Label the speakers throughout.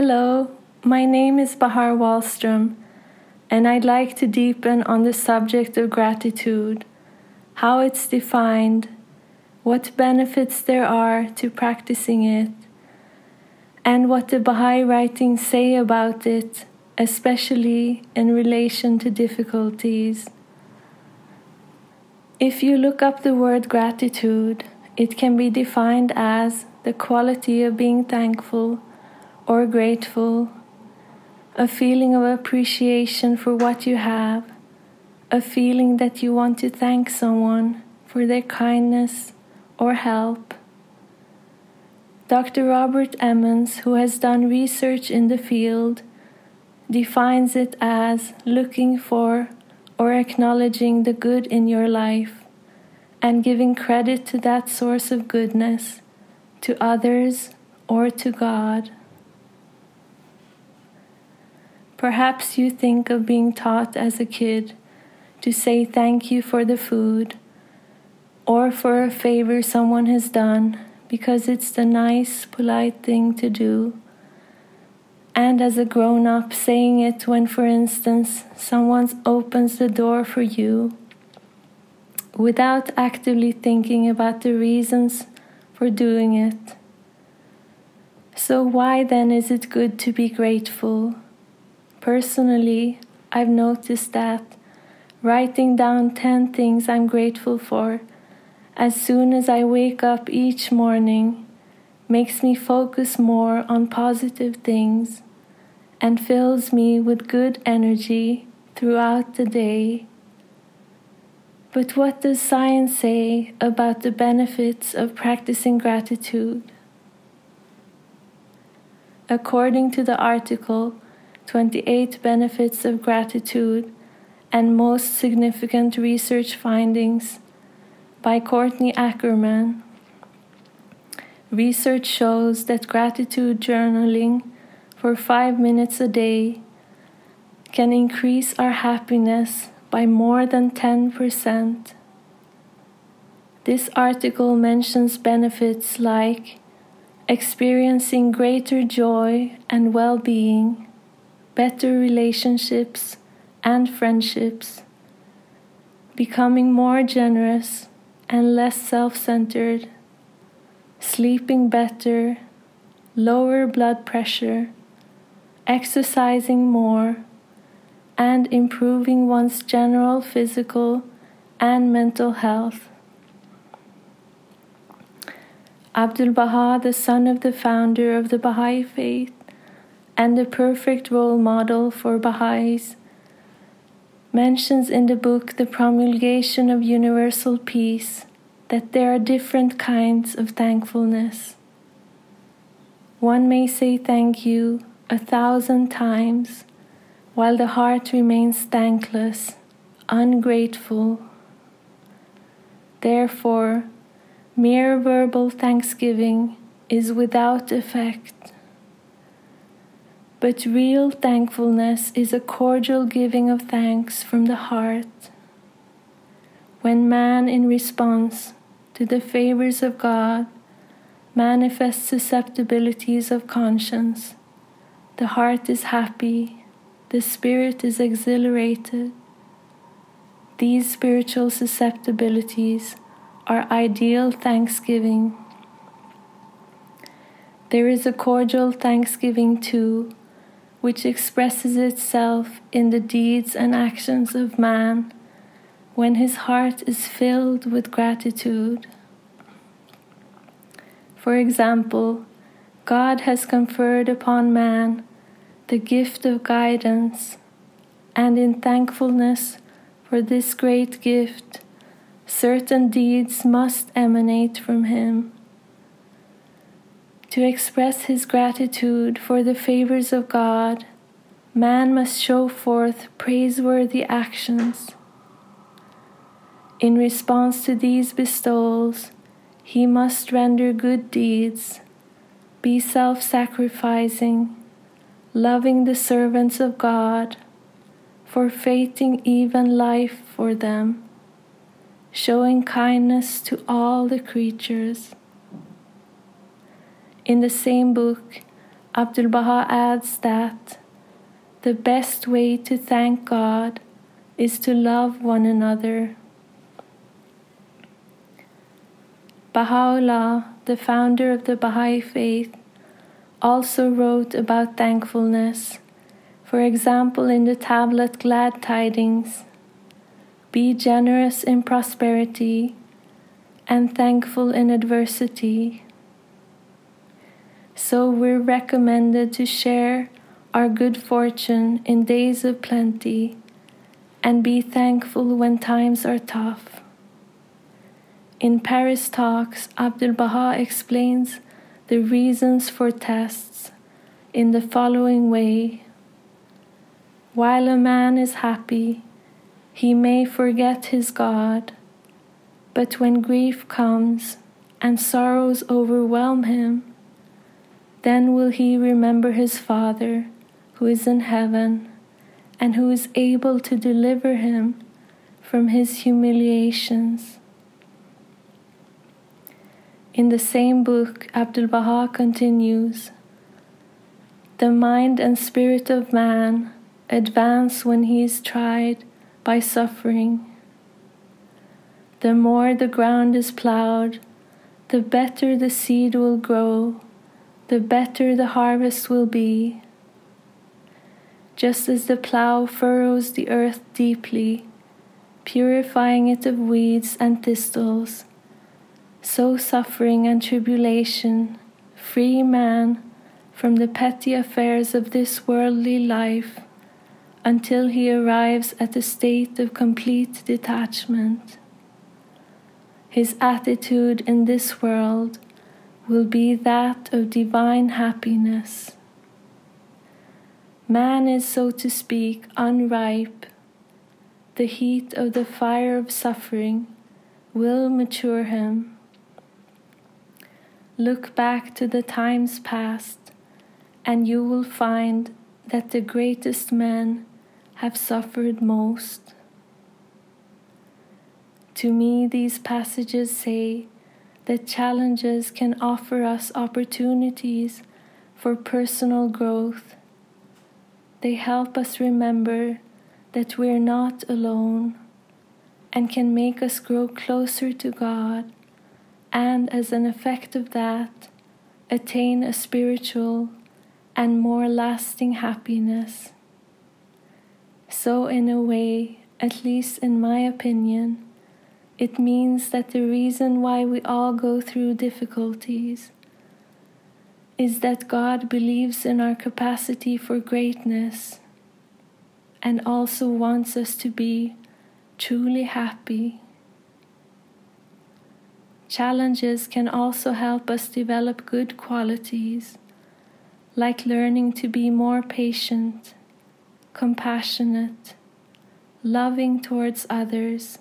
Speaker 1: Hello, my name is Bahar Wallström, and I'd like to deepen on the subject of gratitude, how it's defined, what benefits there are to practicing it, and what the Baha'i writings say about it, especially in relation to difficulties. If you look up the word gratitude, it can be defined as the quality of being thankful or grateful, a feeling of appreciation for what you have, a feeling that you want to thank someone for their kindness or help. Dr. Robert Emmons, who has done research in the field, defines it as looking for or acknowledging the good in your life and giving credit to that source of goodness, to others, or to God. Perhaps you think of being taught as a kid to say thank you for the food or for a favor someone has done because it's the nice, polite thing to do. And as a grown up, saying it when, for instance, someone opens the door for you without actively thinking about the reasons for doing it. So, why then is it good to be grateful? Personally, I've noticed that writing down 10 things I'm grateful for as soon as I wake up each morning makes me focus more on positive things and fills me with good energy throughout the day. But what does science say about the benefits of practicing gratitude? According to the article 28 Benefits of Gratitude and Most Significant Research Findings by Courtney Ackerman. Research shows that gratitude journaling for five minutes a day can increase our happiness by more than 10%. This article mentions benefits like experiencing greater joy and well being, better relationships and friendships, becoming more generous and less self centered, sleeping better, lower blood pressure, exercising more, and improving one's general physical and mental health. Abdul Baha, the son of the founder of the Baha'i faith and the perfect role model for Baha'is, mentions in the book The Promulgation of Universal Peace that there are different kinds of thankfulness. One may say thank you a thousand times while the heart remains thankless, ungrateful. Therefore, mere verbal thanksgiving is without effect. But real thankfulness is a cordial giving of thanks from the heart. When man, in response to the favors of God, manifests susceptibilities of conscience, the heart is happy, the spirit is exhilarated. These spiritual susceptibilities are ideal thanksgiving. There is a cordial thanksgiving too which expresses itself in the deeds and actions of man when his heart is filled with gratitude. For example, God has conferred upon man the gift of guidance, and in thankfulness for this great gift, certain deeds must emanate from him. To express his gratitude for the favors of God, man must show forth praiseworthy actions. In response to these bestowals, he must render good deeds, be self sacrificing, loving the servants of God, forfeiting even life for them, showing kindness to all the creatures. In the same book, Abdul Baha adds that the best way to thank God is to love one another. Baha'u'llah, the founder of the Baha'i faith, also wrote about thankfulness. For example, in the tablet Glad Tidings Be generous in prosperity and thankful in adversity. So we're recommended to share our good fortune in days of plenty and be thankful when times are tough. In Paris Talks, Abdul Baha explains the reasons for tests in the following way While a man is happy, he may forget his God, but when grief comes and sorrows overwhelm him, then will he remember his Father who is in heaven and who is able to deliver him from his humiliations. In the same book, Abdul Baha continues The mind and spirit of man advance when he is tried by suffering. The more the ground is plowed, the better the seed will grow, the better the harvest will be just as the plough furrows the earth deeply, purifying it of weeds and thistles, so suffering and tribulation free man from the petty affairs of this worldly life until he arrives at a state of complete detachment. His attitude in this world will be that of divine happiness. Man is, so to speak, unripe. The heat of the fire of suffering will mature him. Look back to the times past, and you will find that the greatest men have suffered most. To me, these passages say that challenges can offer us opportunities for personal growth they help us remember that we're not alone and can make us grow closer to God, and as an effect of that, attain a spiritual and more lasting happiness. So, in a way, at least in my opinion, it means that the reason why we all go through difficulties is that God believes in our capacity for greatness and also wants us to be truly happy. Challenges can also help us develop good qualities, like learning to be more patient, compassionate, loving towards others,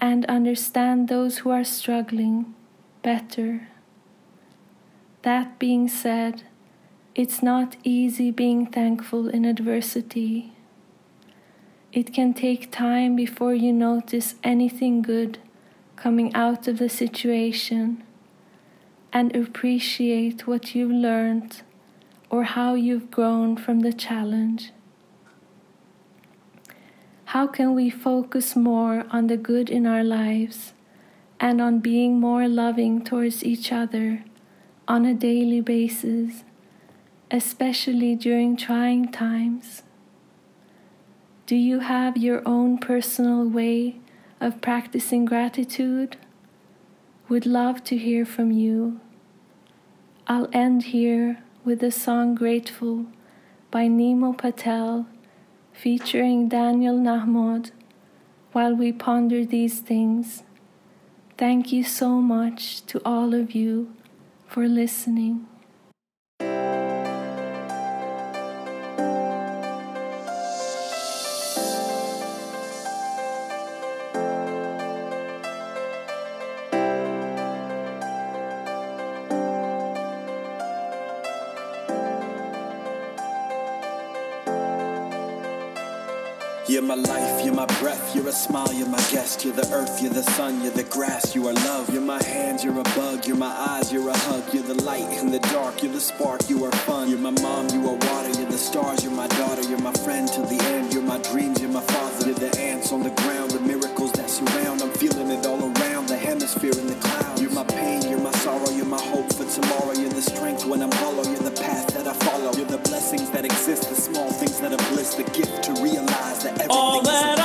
Speaker 1: and understand those who are struggling better. That being said, it's not easy being thankful in adversity. It can take time before you notice anything good coming out of the situation and appreciate what you've learned or how you've grown from the challenge. How can we focus more on the good in our lives and on being more loving towards each other? on a daily basis, especially during trying times? Do you have your own personal way of practicing gratitude? Would love to hear from you. I'll end here with the song Grateful by Nimo Patel featuring Daniel Nahmod while we ponder these things. Thank you so much to all of you for listening.
Speaker 2: You're my life, you're my breath, you're a smile, you're my guest, you're the earth, you're the sun, you're the grass, you are love. You're my hands, you're a bug, you're my eyes, you're a hug, you're the light in the dark, you're the spark, you are fun. You're my mom, you are water, you're the stars, you're my daughter, you're my friend till the end. You're my dreams, you're my father, you're the ants on the ground, the miracles that surround. I'm feeling it all around, the hemisphere in the clouds. You're my pain, you're my sorrow, you're my hope for tomorrow. You're the strength when I'm hollow, you're the path that I follow. You're the blessings that exist, the small things that are bliss, the gift
Speaker 3: All that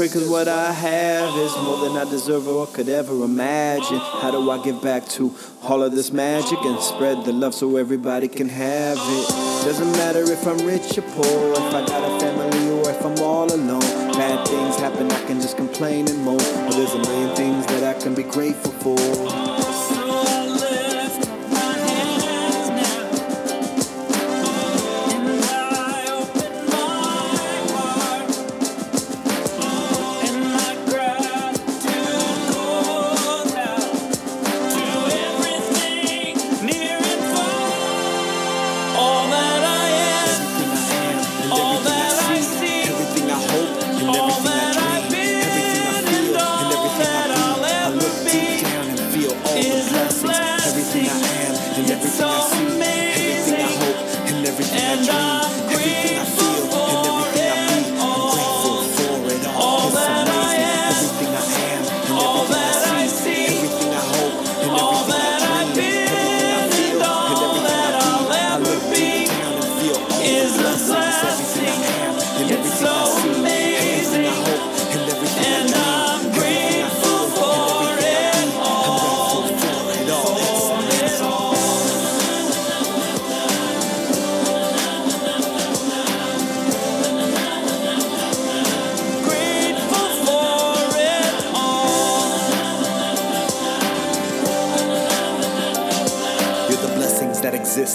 Speaker 4: pray cause what I have is more than I deserve or could ever imagine. How do I give back to all of this magic and spread the love so everybody can have it? Doesn't matter if I'm rich or poor, if I got a family or if I'm all alone. Bad things happen, I can just complain and moan. But there's a million things that I can be grateful for.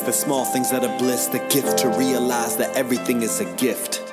Speaker 2: The small things that are bliss, the gift to realize that everything is a gift.